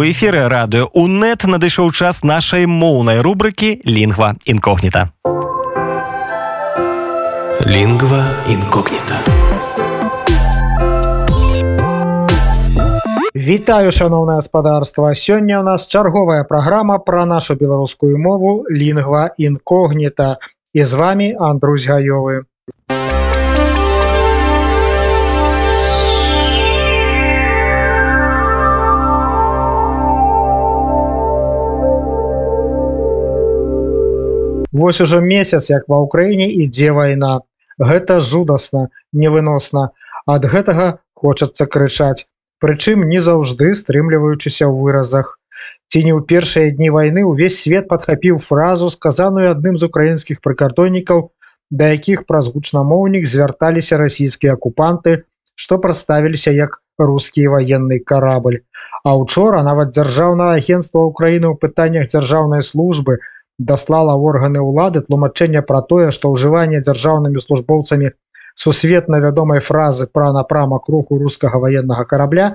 У эфіры радыё УНэт надышоў час нашай моўнай рубрыкі лінгва інкогніта. Лінгва інкогніта. Вітаю шаноўнае гаспадарства. Сёння ў нас чарговая праграма пра нашу беларускую мову лінгва інкогніта. І з вами Андрусь гаёвы. Вось ужо месяц як ва ўкраіне ідзе вайна. Гэта жудасна невыносна. Ад гэтага хочацца крычаць. Прычым не заўжды стрымліваючыся ў выразах. Ці не ў першыя дні вайны ўвесь свет падхапіў фразу сказаную адным з украінскіх прыкардоннікаў да якіх праз гучнамоўнік звярталіся расійскія акупанты што прадставіліся як рускі ваенны карабль а учора нават дзяржаўнае агенцтва ўкраіны ў пытаннях дзяржаўнай службы у даслала органы ўлады тлумачэння пра тое што ўжыванне дзяржаўнымі службоўцамі сусветна вядомай фразы пра напрамак руху рускага военнага карабля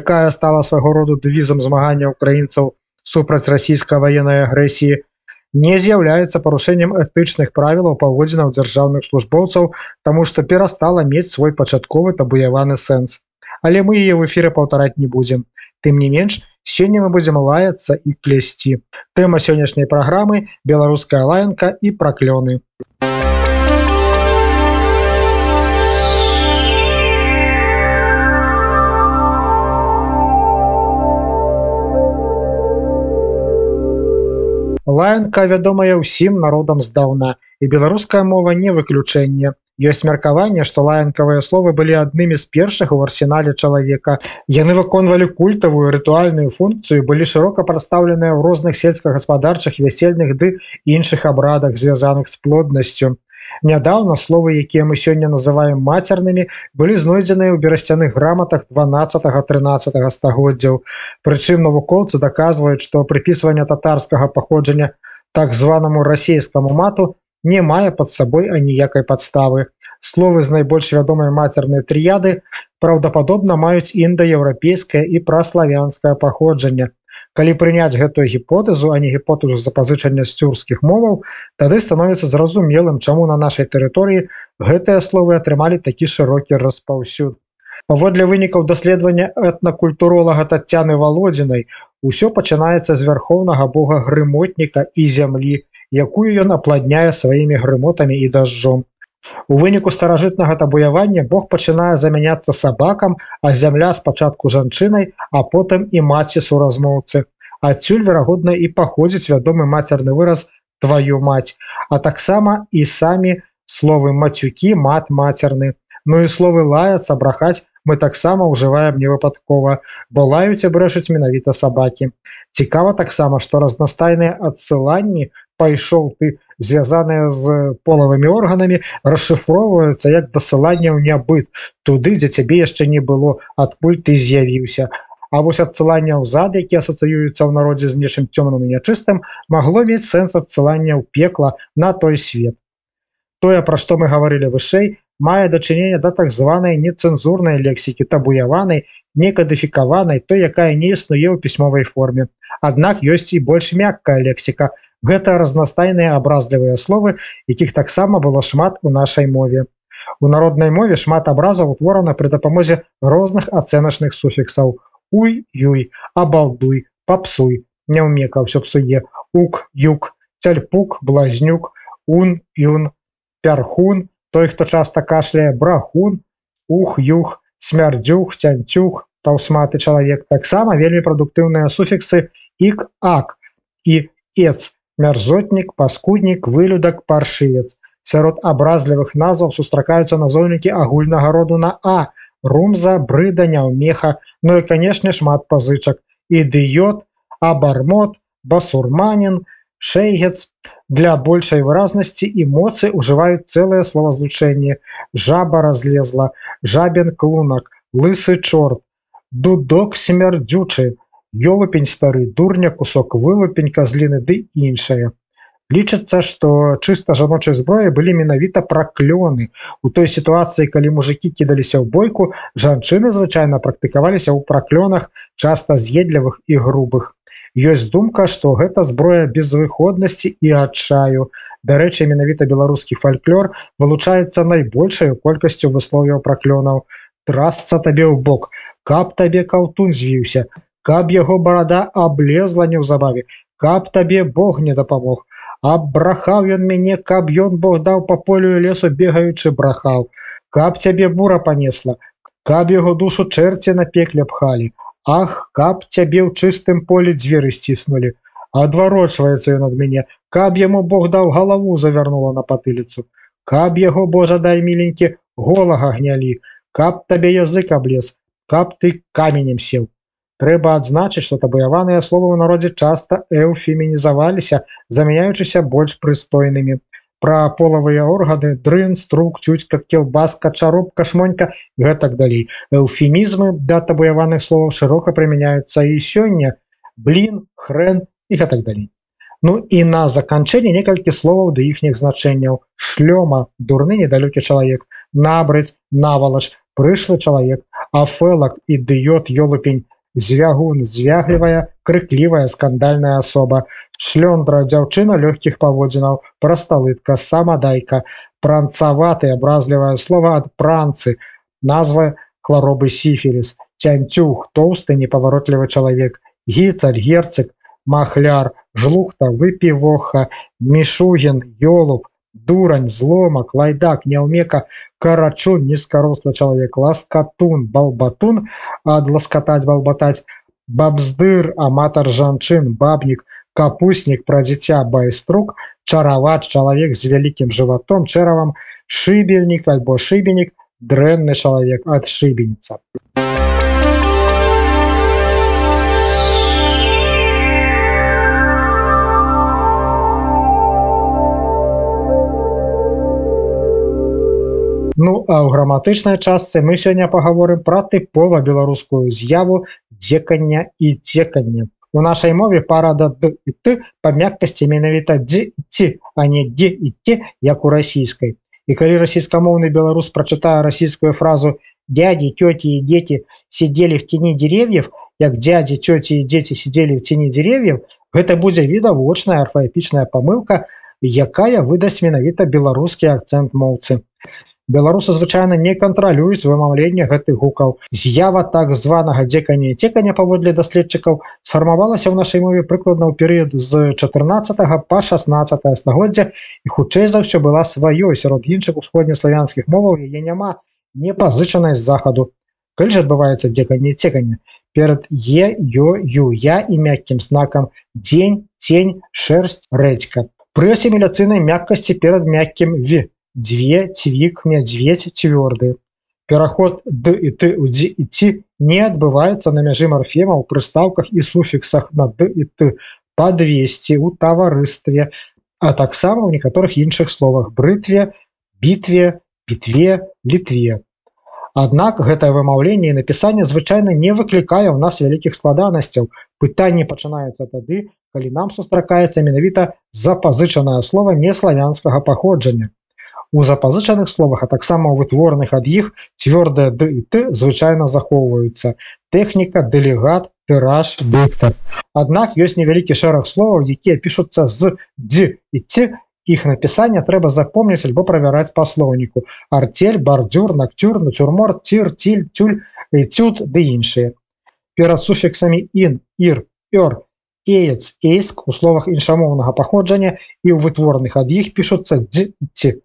якая стала свайго роду дэвізам змагання украінцаў супраць расійскай военной агрэсіі не з'яўляецца парушэннем этычных правілаў паводзінаў дзяржаўных службоўцаў таму што перастала мець свой пачатковы табуяваны сэнс. Але мы яе в эфіры паўтараць не будзем. Тым не менш Сёння мы будзем лаяцца і клясці. Тэма сённяшняй праграмы беларуская лаянка і праклёны. Лаянка вядомая ўсім народам здаўна і беларуская мова не выключэнне ёсць меркаванне што лаянкавыя словы былі аднымі з першых у арсенале чалавека. Яны выконвалі культавую рытуальную функцыю былі шырока прадстаўленыя ў розных сельскагаспадарчых вясельных ды іншых абрадах звязаных з плоднасцю. Нядаўна словы якія мы сёння называем мацернымі былі знойдзеныя ў берасцяных граматах 12 13 стагоддзяў. Прычым навукоўцы даказваюць што прыпісванне татарскага паходжання так званаму расійскаму мату не мае пад сабой аніякай падставы. Словы з найбольш вядомай мацернай трыяды праўдападобна маюць індаеўрапейскае і праславянскае паходжанне. Калі прыняць гэтую гіпотэзу, а не гіпотэзу запазычання з цюрскіх моваў, тады становіцца зразумелым, чаму на нашай тэрыторыі гэтыя словы атрымалі такі шырокі распаўсюд. Паводле вынікаў даследавання этнакультуролага татяны валодзінай, усё пачынаецца з вярхоўнага бога грымотніка і зямлі, якую ён апладняе сваімі грымотамі і дажджом. У выніку старажытнага табуявання Бог пачынае замяняцца сабакам, а зямля спачатку жанчынай, а потым і маці суразмоўцы. Адсюль верагодна і паходзіць вядомы мацерны выраз твою мать, а таксама і самі словы мацюкі мат мацерны. Ну і словы лаяцца брахаць мы таксама ўжываем невыпадкова, бо лаюць і брэшаць менавіта сабакі. Цікава таксама, што разнастайныя адсыланні пайшоў ты звязаныя з полавымі органамі расшыфроўваюцца як дасыланне ў нябыт туды дзе цябе яшчэ не было адкуль ты з'явіўся А вось адсылання ўзад які асацыюецца ў народзе з нечым цёмным і нячыстым магло мець сэнс адсылання ў пекла на той свет тое пра што мы гаварылі вышэй мае дачыненне да так званай нецэнзурнай лексікі табуяванай некадыфікаванай той якая не існуе ў пісьмовай форме Аднак ёсць і больш мяккая лексіка Гэта разнастайныя абразлівыя словы, якіх таксама было шмат у нашай мове. У народнай мове шмат абразаў утворана пры дапамозе розных ацэначных суфіксаў: уй, юй, абалдуй, папсуй, няўмека ўсё псуе, ук, юк, цяльпук, блазнюк, ун, юн, пярхун, той, хто часта кашляе брахун, ух, юх, смярдзюх, цянцюх, таўсматы чалавек, таксама вельмі прадуктыўныя суфіксы ік, ак і эц, мярзотнік паскуднік вылюдак паршывец. Сярод абразлівых назваў сустракаюцца назоўнікі агульнага роду на а румза брыда няўмеха ну і канешне шмат пазычак. Ідыёт абармот басурманін шейгец для большай выразнасці і моцы ўжываюць цэлыя словазлучэнні жаба разлезла жабен клунак лысы чорт дудок смярдзючы ёлупень стары дурня кусок вылупень казліны ды іншае лічыцца што чыста жаночай зброі былі менавіта праклёны у той сітуацыі калі мужикі кідаліся ў бойку жанчыны звычайна практыкаваліся ў праклёнах часта з'едлівых і грубых ёсць думка што гэта зброя безвыходнасці і адчаю дарэчы менавіта беларускі фальклор вылучаецца найбольшаю колькасцю высловяў праклёнаў трасца табе ў бок каб табе каўтун звіўся каб яго барада аблезла неўзабаве каб табе Бог не дапамог. Абрахаў ён мяне каб ён Бог даў па полю лесу бегаючы брахаў. Каб цябе бура панесла каб яго душу чэрці на пекле пхалі. Ах каб цябе ў чыстым полі дзверы сціснулі. Адварочваецца ён ад мяне каб яму Бог даў галаву завярнула на патыліцу. Каб яго Божа дай міленькі голага гнялі. Каб табе язык аблез каб ты каменем сел трэба адзначыць што табаяваныя словы ў народзе часта эўфемінізаваліся замяняючыся больш прыстойнымі. Пра полавыя органы дрын струк цюцька келбаска чарубка шмонька гэтак далей. Эўфемізмы да табаяваных словаў шырока прымяняюцца і сёння. Блин хрен і гэтак далей. Ну і на заканчэнне некалькі словаў да іхніх значэнняў. Шлёма дурны недалёкі чалавек. Набрыць навалач прышлы чалавек. Афэлак ідыёт ёлупень звягун звяглівая крыклівая скандальная асоба шлёндра дзяўчына лёгкіх паводзінаў прасталытка самадайка пранцаваты абразлівае слова ад пранцы назва хваробы сіфіліс цянцюг тоўсты непаваротлівы чалавек гіцаль герцык махляр жлухта выпівоха мішуген ёлуб дурань зломак лайдак няўмека карачун нізкарослы чалавек ласкатун балбатун ад ласкатаць балбатаць бабздыр аматар жанчын бабнік капуснік пра дзіця байструк чараваць чалавек з вялікім жыватом чэравам шыбельнік альбо шыбенік дрэнны чалавек ад шыбеніца а ў граматычнай частцы мы сёння паговорым пра тыпова беларускую з'яву дзекання і цекання. У нашай мове пара да д і ты па мяккасці менавіта дзе ці, а не дзе і те, як у расійскай. І калі расійскамоўны беларус прачытае расійскую фразу дяді тёці і дзеці сидзелі в тени дерев'ев, як дядзі цёці і дзеці сидзелі в тени дерев'ев, гэта будзе відавочная арфаэпічная памылка, якая выдасць менавіта беларускі акцэнт моўцы беларусы звычайна не кантралююць вымаўленне гэтых гукаў. З'ява так званага дзекання цекання паводле даследчыкаў сфармавалася ў нашай мове прыкладна ў перыяд з 14 па 16 стагоддзя і хутчэй за ўсё была сваёй. Сярод іншых усходнеславянскіх моваў яе няма не пазычанай з захаду. Калі ж адбываецца дзеканне цекання перад е ё ю я і мяккім знакам дзень тень шерсть рэдька пры асіміляцыйнай мяккасці перад мяккім в дзве цвік мядзведь цвёрды пераход д і ты у дзе ідці не адбываецца на мяжы марфемаў прыстаўках і суфіксах на д і ты па 200 у таварыстве а таксама ў некаторых іншых словах брытве бітве бітве літве. Аднак гэтае вымаўленне і напісанне звычайна не выклікае ў нас вялікіх складанасцяў. Пытанні пачынаюцца тады калі нам сустракаецца менавіта запазычанае слова неславянскага паходжання У запазычаных словах, а таксама ў вытворных ад іх цвёрдыя д і ты звычайна захоўваюцца. Тэхніка, дэлегат, тыраж, дыктар. Аднак ёсць невялікі шэраг словаў, якія пішуцца з дзе і ці, х напісання трэба запомніць альбо правяраць па слоўніку арцель бардюр нактюр нацюрмор цір ціль цюль цюд ды іншыя перад суфіксамі ін ір р эец эйск у словах іншамоўнага паходжання і ў вытворных ад іх пішуцца дзе ці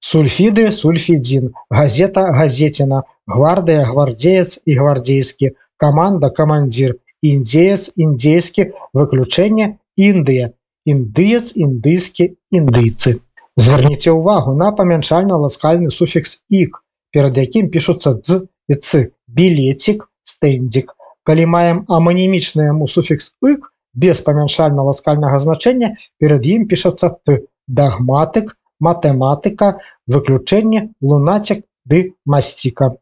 Сульфиды, сульфидин, газета, газетина, гвардия, гвардеец и гвардейский, команда, командир, индеец, индейский, выключение, Индия, индыец, индыйский, индыйцы. Зверніце ўвагу на памяншальна-ласкальны суфікс ік, перад якім пішуцца дз і цы, білецік, стэндзік. Калі маем аманімічны яму суфікс ік без памяншальна-ласкальнага значэння, перад ім пішацца т, дагматык, матэматыка, выключэнне лунацек ды масціка.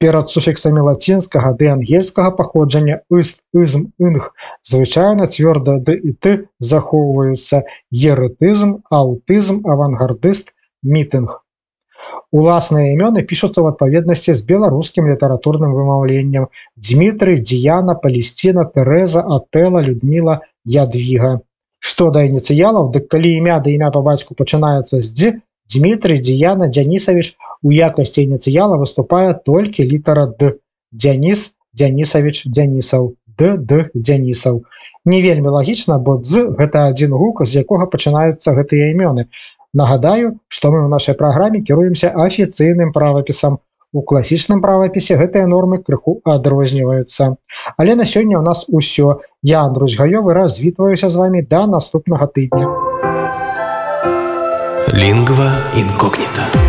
перад суфіксамі лацінскага ды ангельскага паходжання ыст ызм ынг звычайна цвёрда ды і ты захоўваюцца. Ерытызм аўтызм авангардыст мітынг. Уласныя імёны пішуцца ў адпаведнасці з беларускім літаратурным вымаўленнем. Дмітрый дзеяна палесціна тэрэза атэла людміла ядвіга што да ініцыялаў дык калі імя да імя па бацьку пачынаецца з дзе Дмітрий Дзяна Дзянісавіч у якасці ініцыяла выступае толькі літара д Дзяніс Дзянісавіч Дзянісаў д д Дзянісаў не вельмі лагічна бо з гэта адзін гук з якога пачынаюцца гэтыя імёны. Нагадаю што мы ў нашай праграме кіруемся афіцыйным правапісам у класічным правапісе гэтыя нормы крыху адрозніваюцца. Але на сёння у нас усё. Я Андрусь гаёвы развітваюся з вами да наступнага тыдня. Лінгва інкогніта